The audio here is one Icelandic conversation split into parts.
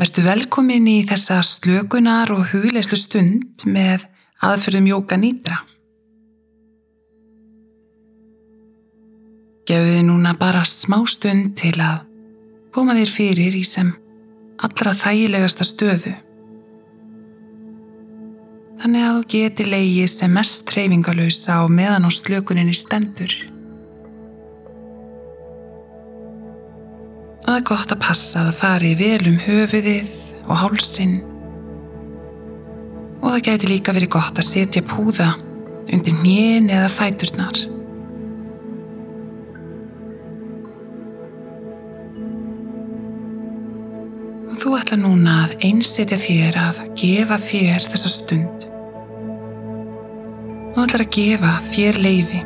Vertu velkomin í þessa slökunar og hugleislu stund með aðfyrðum Jóka Nýdra. Gefðu þið núna bara smá stund til að koma þér fyrir í sem allra þægilegasta stöðu. Þannig að þú geti leiði sem mest treyfingalösa og meðan á slökuninni stendur. Það er gott að passa að það fari vel um höfuðið og hálsin og það gæti líka verið gott að setja púða undir mjön eða fæturnar. Og þú ætla núna að einsetja þér að gefa þér þessa stund. Þú ætlar að gefa þér leifi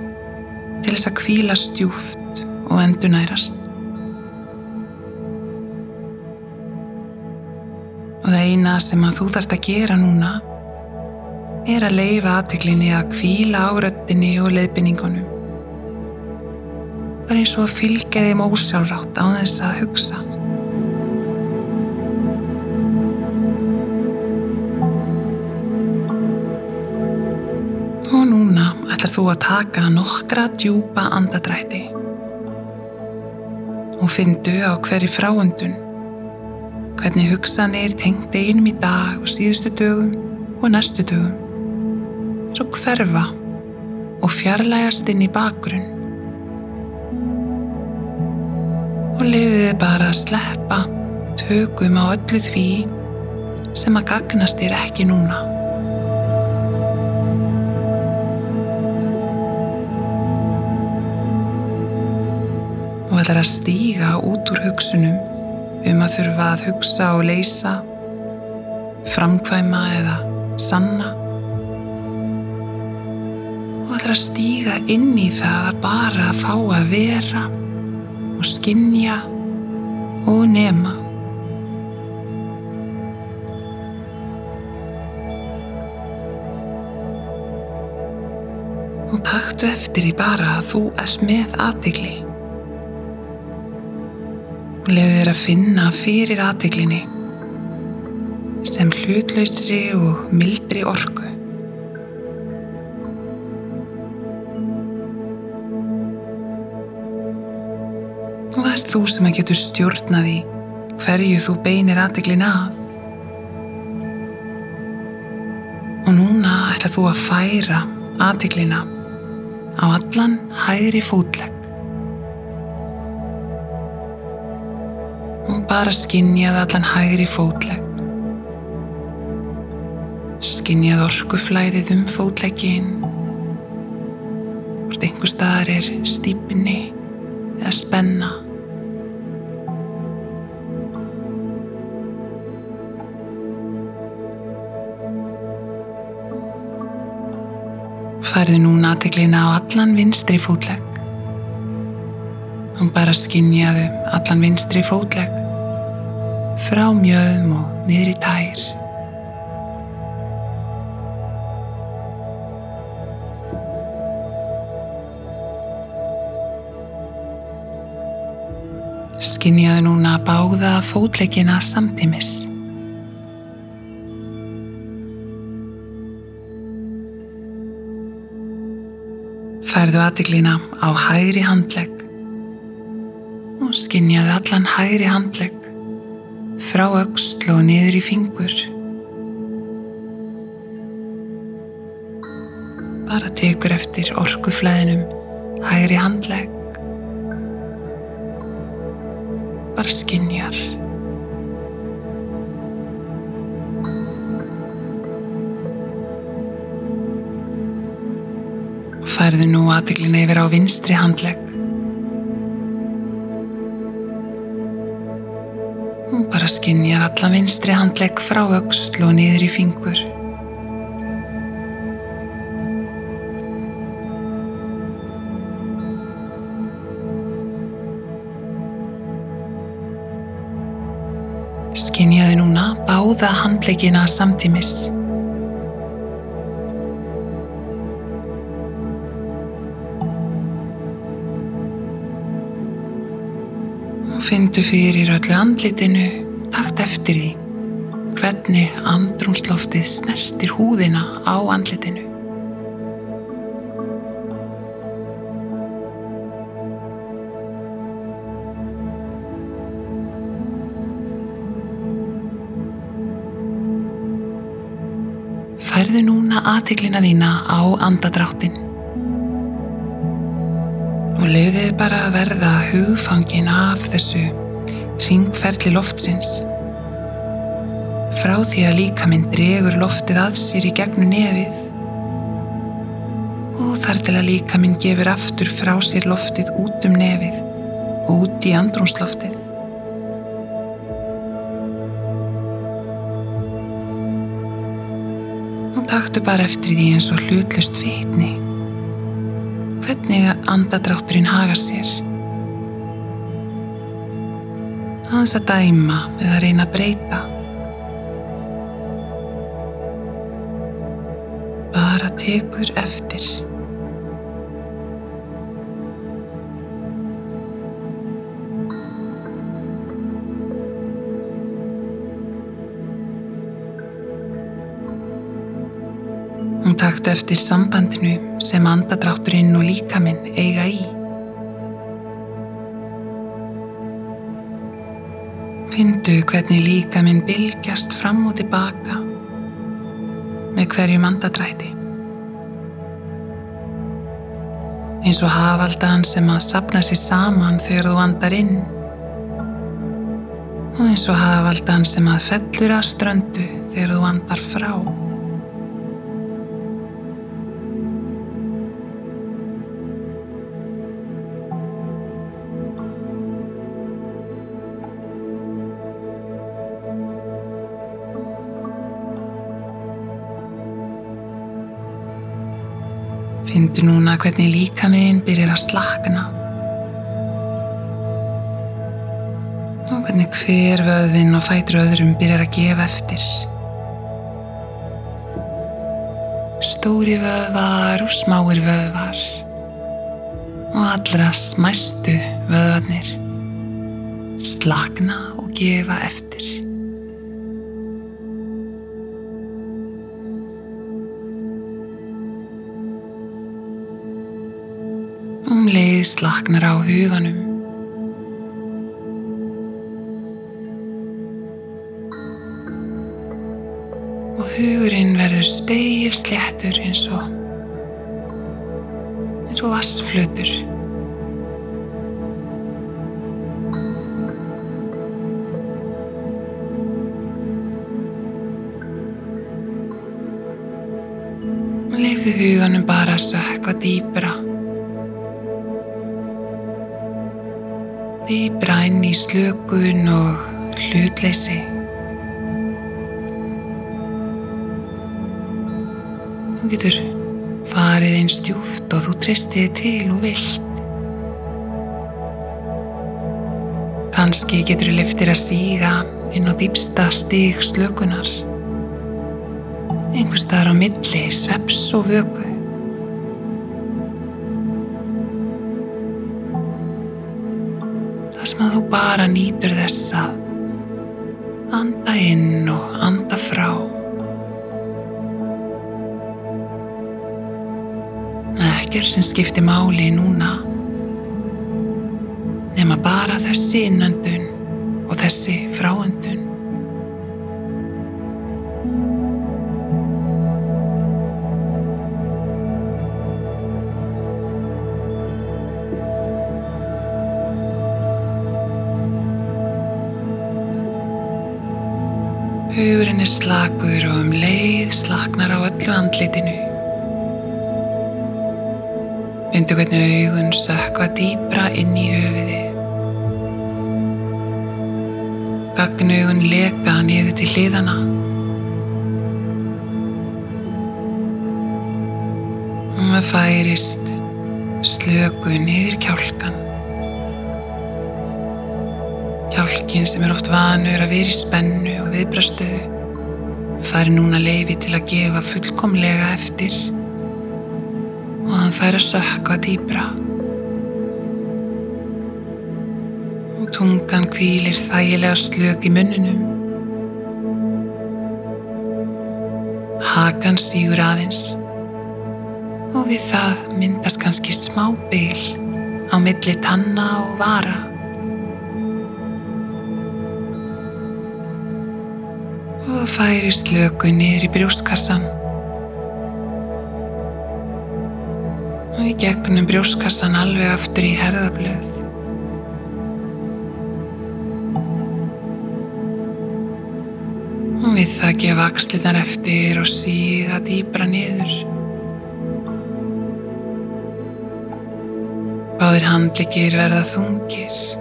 til þess að kvíla stjúft og endunærast. Og það eina sem að þú þarft að gera núna er að leifa aðtiklinni að kvíla á röttinni og leiðbynningunum. Bara eins og að fylgja þeim ósjálfrátt á þess að hugsa. Og núna ætlar þú að taka nokkra djúpa andadrætti og fyndu á hverju fráöndun hvernig hugsanir tengt einum í dag og síðustu dögum og næstu dögum? Svo hverfa og fjarlægast inn í bakgrunn. Og liðið bara að sleppa tökum á öllu því sem að gagnast þér ekki núna. Og ætlar að stíga út úr hugsunum um að þurfa að hugsa og leysa, framkvæma eða sanna og að stíga inn í það að bara að fá að vera og skinja og nema. Og taktu eftir í bara að þú ert með aðtegli og leiðu þér að finna fyrir aðteglinni sem hlutlausri og mildri orku. Og það er þú sem að getur stjórnaði hverju þú beinir aðteglin að. Og núna ætla þú að færa aðteglina á allan hægri fótlegg. Bara skinjaði allan hægri fótlegg. Skinjaði orkuflæðið um fótleggin. Hvort einhver staðar er stýpni eða spenna. Færðu núna aðteglina á allan vinstri fótlegg. Hún bara skinjaðu allan vinstri fótlegg frá mjöðum og niður í tær. Skinjaðu núna báða fótleggina samtímis. Færðu aðtiklina á hægri handlegg og skinjaðu allan hægri handlegg frá auksl og niður í fingur. Bara tekur eftir orkuflæðinum hægri handlegg. Bara skinjar. Færðu nú aðtiklina yfir á vinstri handlegg. Bara skinjar alla vinstri handlegg frá auksl og niður í fingur. Skinjaði núna báða handleggina samtímis. Findu fyrir öllu andlitinu, takt eftir því. hvernig andrumsloftið snertir húðina á andlitinu. Færðu núna aðtiklina þína á andadráttin og leiðið bara að verða hugfangin af þessu ringferðli loftsins. Frá því að líka minn dregur loftið að sér í gegnum nefið og þar til að líka minn gefur aftur frá sér loftið út um nefið og út í andrúnsloftið. og taktu bara eftir því eins og hlutlust vitni hvernig andadrátturinn haga sér aðeins að dæma með að reyna að breyta bara tekur eftir Hún takti eftir sambandinu sem andadrátturinn og líkaminn eiga í. Findu hvernig líkaminn bylgjast fram og tilbaka með hverjum andadrætti. Eins og hafaldan sem að sapna sér saman þegar þú andar inn og eins og hafaldan sem að fellur að ströndu þegar þú andar frá. Findu núna hvernig líkamiðin byrjar að slakna og hvernig hver vöðvinn og fætur öðrum byrjar að gefa eftir. Stóri vöðvar og smáir vöðvar og allra smæstu vöðvarnir slakna og gefa eftir. Leið slaknar á huganum. Og hugurinn verður speil sléttur eins og eins og vassflutur. Og leifðu huganum bara að sökva dýpra. Dýbra inn í slökun og hlutleysi. Þú getur farið einn stjúft og þú treystið til og vilt. Kanski getur þú leftir að síga inn á dýpsta stíg slökunar. Einhver staðar á milli, sveps og vöku. Það sem að þú bara nýtur þess að anda inn og anda frá. Ekkert sem skiptir máli núna nema bara þessi innöndun og þessi fráöndun. Er slakur og um leið slaknar á öllu andlitinu. Findu hvernig augun sökva dýbra inn í höfiði. Gagnaugun leka niður til hliðana. Og maður færist slökun yfir kjálkan. Kjálkin sem er oft vanur að vera í spennu og viðbrastöðu fær núna leifi til að gefa fullkomlega eftir og hann fær að sökka dýbra. Og tungan kvílir þægilega slök í munninum Hakan sígur aðeins og við það myndast kannski smá byl á milli tanna og vara. Og færi slöku niður í brjóskassan. Og í gegnum brjóskassan alveg aftur í herðablöð. Og við það gefa axlirnar eftir og síga dýbra niður. Báðir handlikir verða þungir.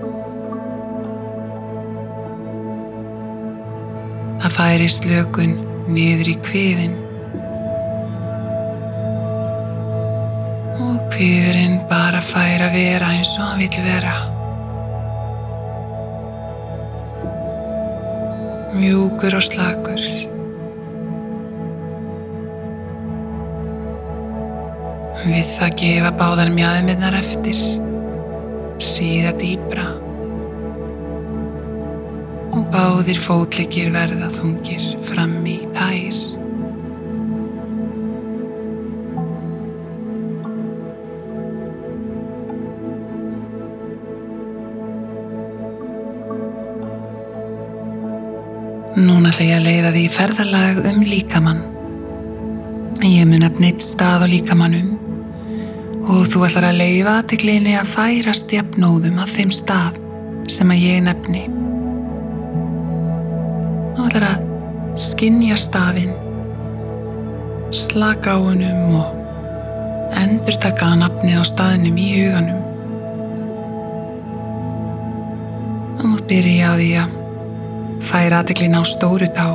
Færi slökun niður í kviðin. Og kviðurinn bara fær að vera eins og hann vil vera. Mjúkur og slakur. Við það gefa báðar mjöðminnar eftir, síða dýbra báðir fótleikir verða þungir fram í tær. Núna ætla ég að leiða því ferðalag um líkamann. Ég mun að neitt stað á líkamannum og þú ætlar að leifa aðtiklinni að færast jafnóðum að þeim stað sem að ég nefni. Þú ætlar að skinja staðinn, slaka á hennum og endur taka nafnið á staðinum í huganum. Og nú byrja á því að færa aðtiklina á stóru tá.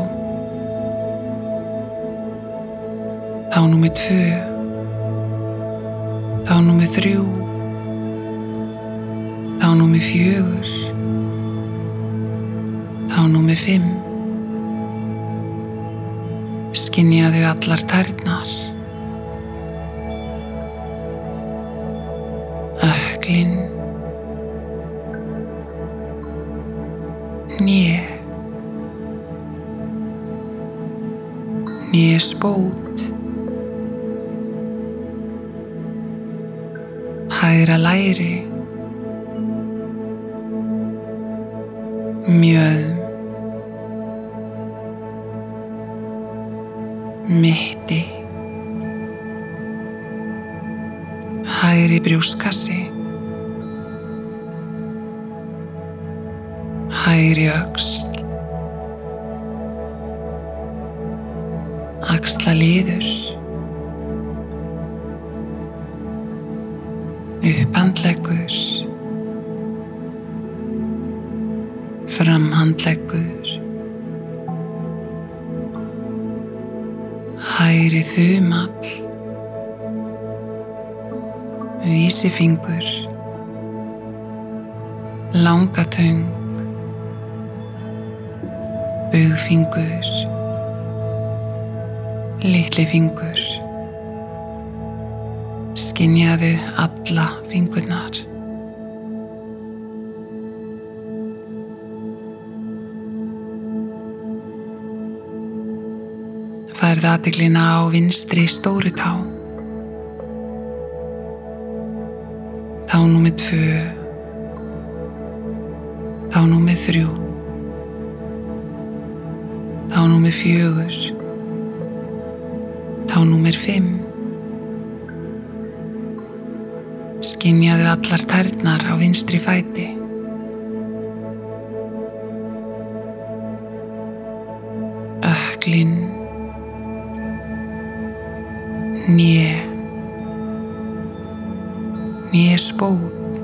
Tá nummið tvö. Tá nummið þrjú. Tá nummið fjögur. Tá nummið fimm. Skinjaðu allar tærnar. Öklinn. Nýja. Nésbót Hægra læri Mjöðum brjóskassi Hægri öxt vísifingur langatöng bugfingur litli fingur. Skinjaðu alla fingurnar. Færð aðtiklina á vinstri stóru tá. Tá nummið tvö. Tá nummið þrjú. Tá nummið fjögur. Tá númer 5. Skinjaðu allar tærnar á vinstri fæti. Öklinn. Njö. Njö spót.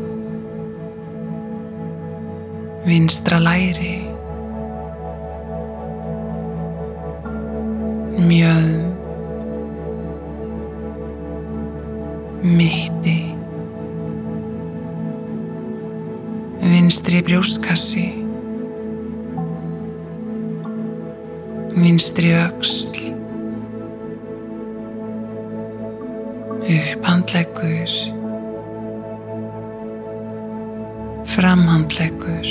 Vinstra læri. Mjöðum. mitti vinstri brjóskassi vinstri öksl upphandleggur framhandleggur.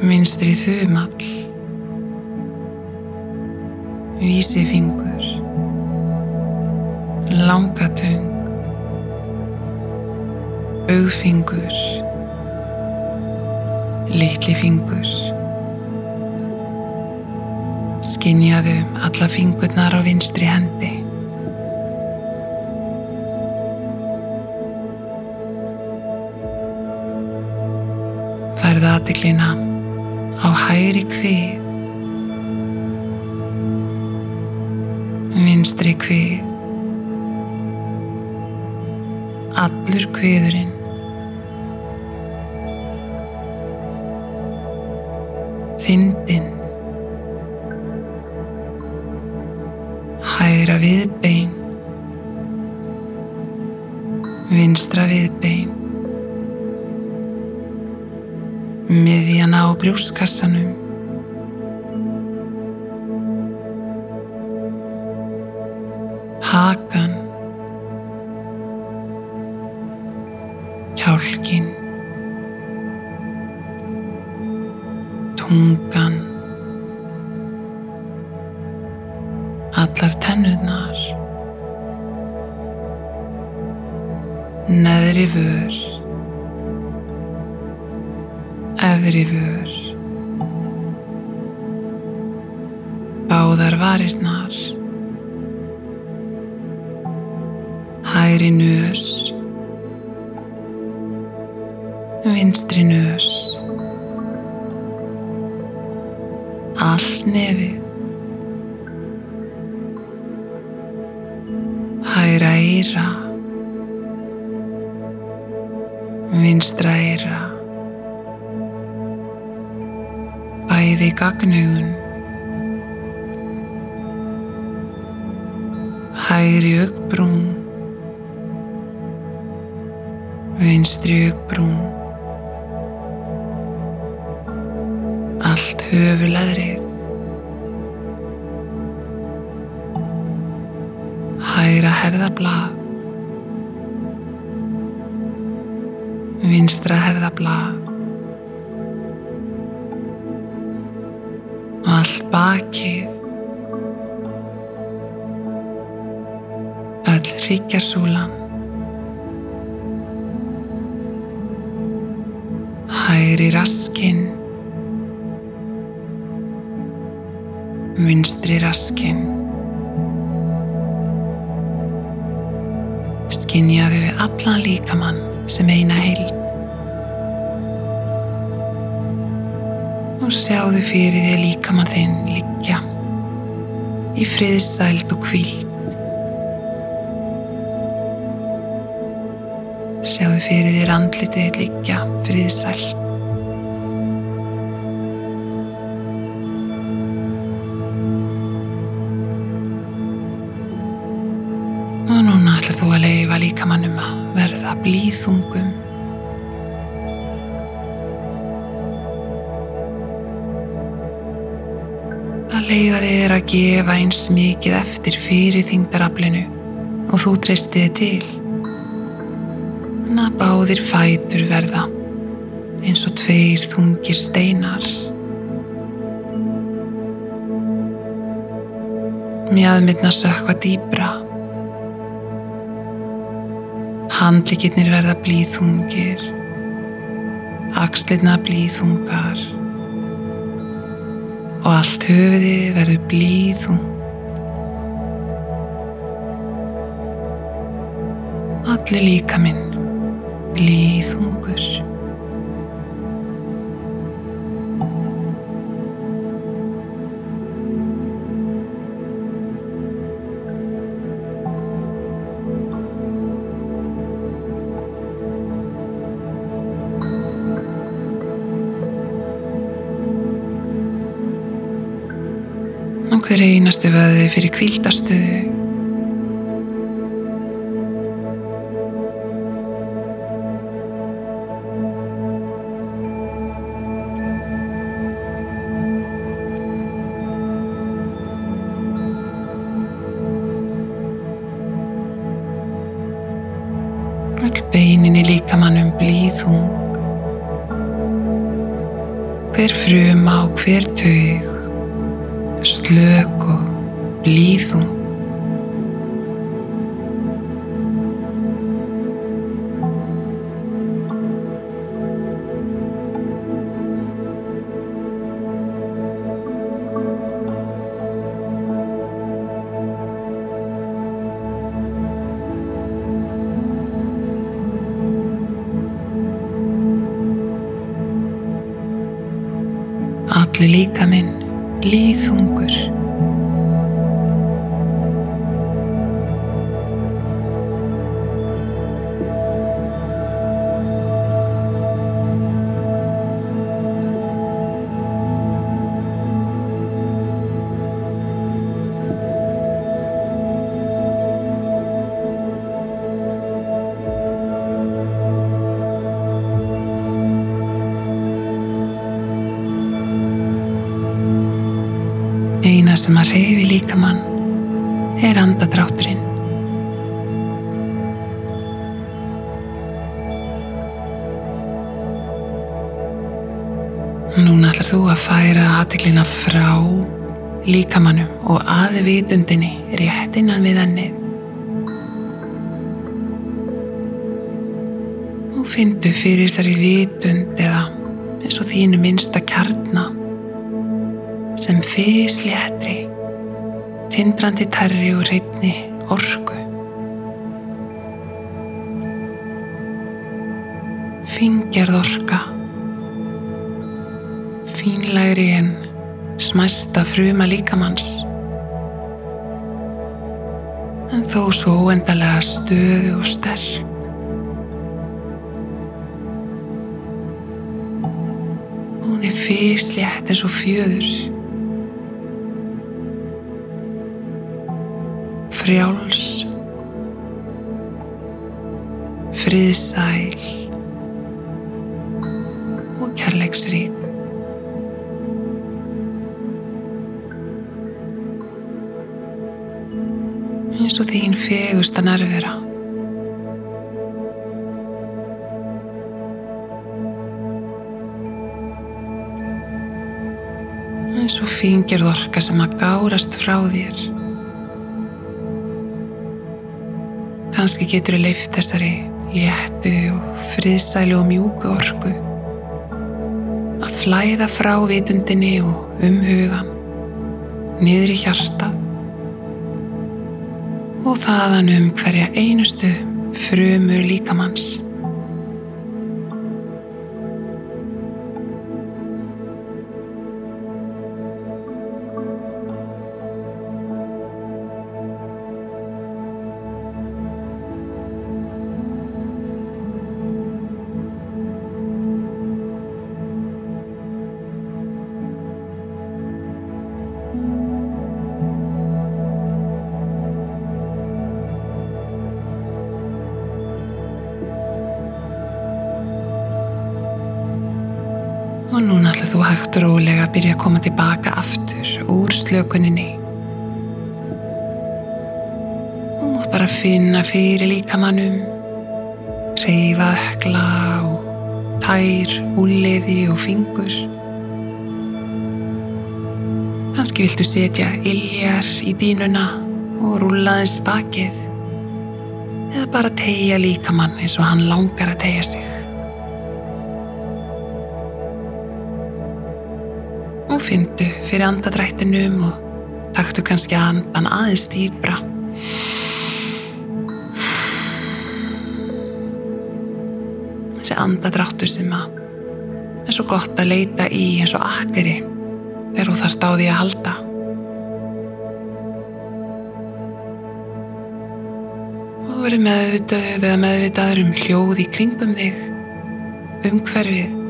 Vinstri þumall. Vísifingur, langatöng, augfingur, litli fingur. Skinjaðu alla fingurnar á vinstri hendi. Færðu aðtiklina á hægri kvið, vinstri kvið, allur kviðurinn. Fyndin, hægra viðbein, no brjóstskassanum. Hakan. Báðar varirnar. Hægri nös. Vinstri nös. Allt nefið. Hægra eira vinstra eira bæði gagnugun, hægri augbrún, vinstri augbrún, allt höfuleðrið, hægra herðablað, vinstra herðablað, allt bakið, ríkjasúlan, hægri raskinn, vinstri raskinn, skinjaðu við allan líkamann sem eina heild. og sjáðu fyrir því líkamann þinn liggja í friðsælt og kvíld. Sjáðu fyrir þér andlitið liggja friðsælt. Og núna ætlar þú að leifa líkamannum að verða blíðungum að leifa þér að gefa eins mikið eftir fyrir þingdaraflinu og þú treystið til. Að báðir fætur verða eins og tveir þungir steinar. Mjadmyndna sökva dýbra. Handlikirnir verða blíðþungir. Axlirna blíðþungar og allt höfuðið verður blíðung. Allir líka minn blíðungur. hver einasti vöði fyrir kvíldarstöðu. Fruma og hver taug slök og blíðung. Allir líka minn líðhungur. Núna ætlar þú að færa aðtiklina frá líkamannum og að vitundinni rétt innan við ennið. Og fyndu fyrir þessari vitund eða eins og þínu minnsta kjarnar sem fysléttri, tindrandi terri og reytni orgu. Fingjarð orka, fínlegri en smæsta fruma líkamanns, en þó svo óendalega stöðu og sterk. Hún er fyslétt eins og fjöður. frjáls, friðsæl og kærleiksrík. Eins og þín fegusta nærvera. eins og fíngerð orka sem að gárast frá þér. Kanski getur þið leift þessari léttu og friðsælu og mjúku orku að flæða frá vitundinni og um hugan niður í hjarta og þaðan um hverja einustu frumu líkamanns. Hægt og rólega byrja að koma tilbaka aftur úr slökuninni. Þú mátt bara finna fyrir líkamannum, reyfa ökla og tær, úliði og fingur. Kanski viltu setja iljar í dýnuna og rúla þess bakið eða bara tegja líkamann eins og hann langar að tegja sig. Fyndu fyrir andadrættinum og taktu kannski andan aðeins dýbra. Þessi andadráttur sem að er svo gott að leita í eins og akkeri þegar þú þarfst á því að halda. Og þú verður meðvitaður eða meðvitaður um hljóð í kringum þig, um hverfið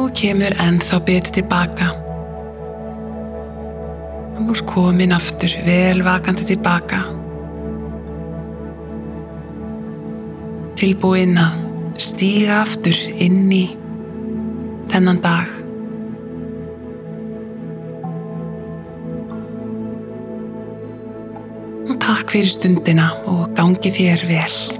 og kemur ennþá betur tilbaka. Þú er komin aftur, vel vakandi tilbaka. Tilbúinn að stíga aftur inn í þennan dag. Takk fyrir stundina og gangi þér vel.